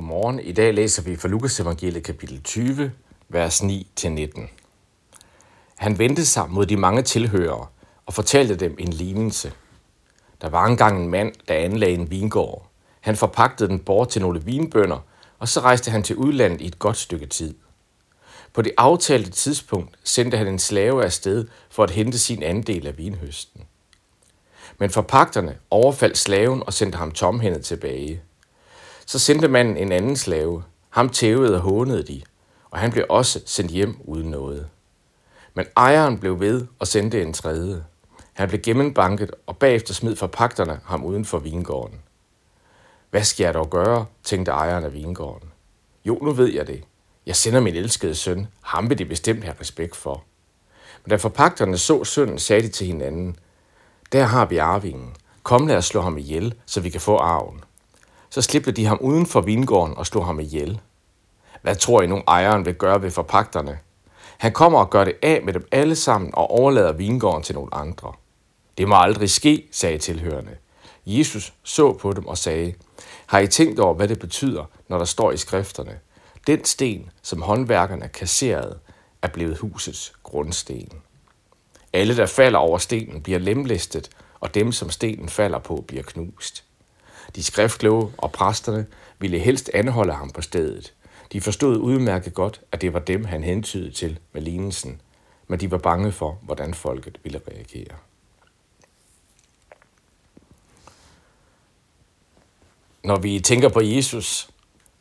Godmorgen. I dag læser vi fra Lukas evangeliet kapitel 20, vers 9-19. Han vendte sig mod de mange tilhørere og fortalte dem en lignelse. Der var engang en mand, der anlagde en vingård. Han forpagtede den bort til nogle vinbønder, og så rejste han til udlandet i et godt stykke tid. På det aftalte tidspunkt sendte han en slave afsted for at hente sin andel af vinhøsten. Men forpagterne overfaldt slaven og sendte ham tomhændet tilbage – så sendte manden en anden slave. Ham tævede og hånede de, og han blev også sendt hjem uden noget. Men ejeren blev ved og sendte en tredje. Han blev gennembanket, og bagefter smed forpagterne ham uden for vingården. Hvad skal jeg dog gøre, tænkte ejeren af vingården. Jo, nu ved jeg det. Jeg sender min elskede søn. Ham vil de bestemt have respekt for. Men da forpagterne så sønnen, sagde de til hinanden, der har vi arvingen. Kom lad os slå ham ihjel, så vi kan få arven. Så slipper de ham uden for vingården og slog ham ihjel. Hvad tror I nu ejeren vil gøre ved forpagterne? Han kommer og gør det af med dem alle sammen og overlader vingården til nogle andre. Det må aldrig ske, sagde tilhørende. Jesus så på dem og sagde, har I tænkt over, hvad det betyder, når der står i skrifterne? Den sten, som håndværkerne kasserede, er blevet husets grundsten. Alle, der falder over stenen, bliver lemlæstet, og dem, som stenen falder på, bliver knust. De skriftkloge og præsterne ville helst anholde ham på stedet. De forstod udmærket godt, at det var dem, han hentydede til med lignelsen, men de var bange for, hvordan folket ville reagere. Når vi tænker på Jesus,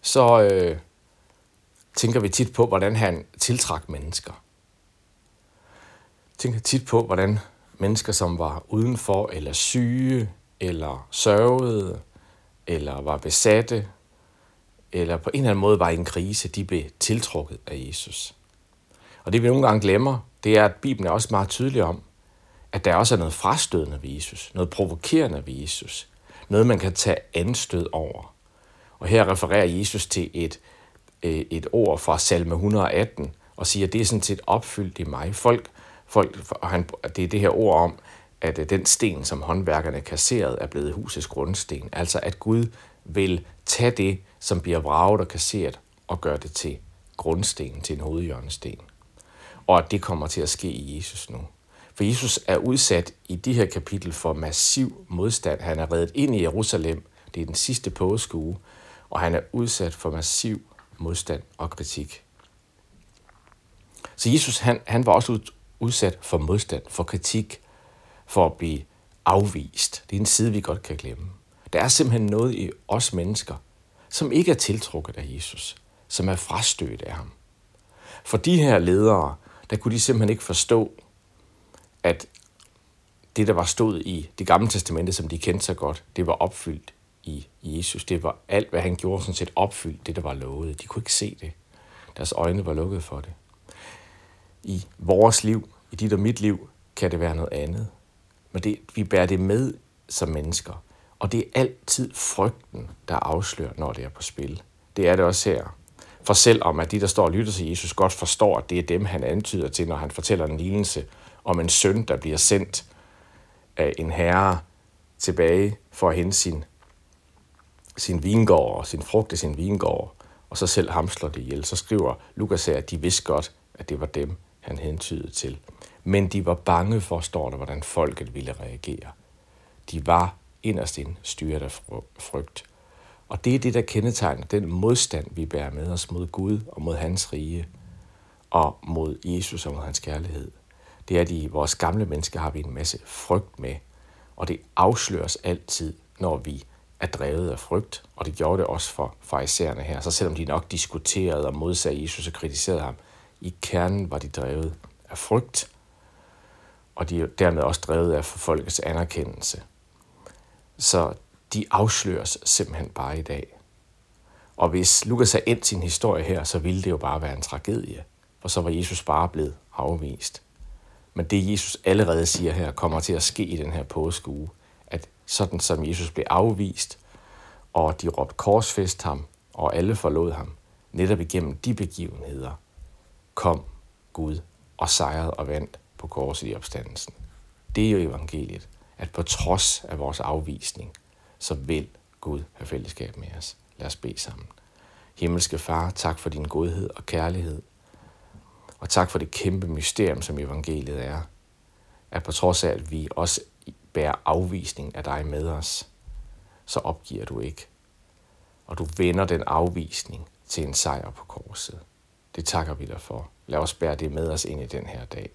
så øh, tænker vi tit på, hvordan han tiltrak mennesker. Tænker tit på, hvordan mennesker, som var udenfor eller syge eller sørgede, eller var besatte, eller på en eller anden måde var i en krise, de blev tiltrukket af Jesus. Og det vi nogle gange glemmer, det er, at Bibelen er også meget tydelig om, at der også er noget frastødende ved Jesus, noget provokerende ved Jesus, noget man kan tage anstød over. Og her refererer Jesus til et, øh, et ord fra salme 118, og siger, at det er sådan set opfyldt i mig. Folk, folk og han, det er det her ord om, at øh, den sten, som håndværkerne kasserede, er blevet husets grundsten. Altså at Gud vil tage det, som bliver vraget og kasseret, og gøre det til grundstenen, til en hovedhjørnesten. Og at det kommer til at ske i Jesus nu. For Jesus er udsat i de her kapitel for massiv modstand. Han er reddet ind i Jerusalem. Det er den sidste påskeuge. Og han er udsat for massiv modstand og kritik. Så Jesus han, han var også udsat for modstand, for kritik, for at blive afvist. Det er en side, vi godt kan glemme. Der er simpelthen noget i os mennesker, som ikke er tiltrukket af Jesus, som er frastødt af ham. For de her ledere, der kunne de simpelthen ikke forstå, at det, der var stået i det gamle testamente, som de kendte så godt, det var opfyldt i Jesus. Det var alt, hvad han gjorde, sådan set opfyldt, det der var lovet. De kunne ikke se det. Deres øjne var lukket for det. I vores liv, i dit og mit liv, kan det være noget andet. Men det, vi bærer det med som mennesker. Og det er altid frygten, der afslører, når det er på spil. Det er det også her. For selvom at de, der står og lytter til Jesus, godt forstår, at det er dem, han antyder til, når han fortæller en lignelse om en søn, der bliver sendt af en herre tilbage for at hente sin, sin vingård og sin frugt i sin vingård, og så selv ham slår det ihjel. Så skriver Lukas her, at de vidste godt, at det var dem, han hentydede til. Men de var bange for, står der, hvordan folket ville reagere. De var inderst ind styret af frygt. Og det er det, der kendetegner den modstand, vi bærer med os mod Gud og mod hans rige og mod Jesus og mod hans kærlighed. Det er, at i vores gamle mennesker har vi en masse frygt med, og det afsløres altid, når vi er drevet af frygt, og det gjorde det også for farisæerne her. Så selvom de nok diskuterede og modsagde Jesus og kritiserede ham, i kernen var de drevet af frygt, og de er dermed også drevet af folkets anerkendelse. Så de afsløres simpelthen bare i dag. Og hvis Lukas har endt sin historie her, så ville det jo bare være en tragedie, for så var Jesus bare blevet afvist. Men det Jesus allerede siger her, kommer til at ske i den her påskeuge, at sådan som Jesus blev afvist, og de råbte korsfest ham, og alle forlod ham, netop igennem de begivenheder, kom Gud og sejrede og vandt på korset i opstandelsen. Det er jo evangeliet, at på trods af vores afvisning, så vil Gud have fællesskab med os. Lad os bede sammen. Himmelske Far, tak for din godhed og kærlighed. Og tak for det kæmpe mysterium, som evangeliet er. At på trods af, at vi også bærer afvisning af dig med os, så opgiver du ikke. Og du vender den afvisning til en sejr på korset. Det takker vi dig for. Lad os bære det med os ind i den her dag.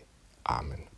Amen.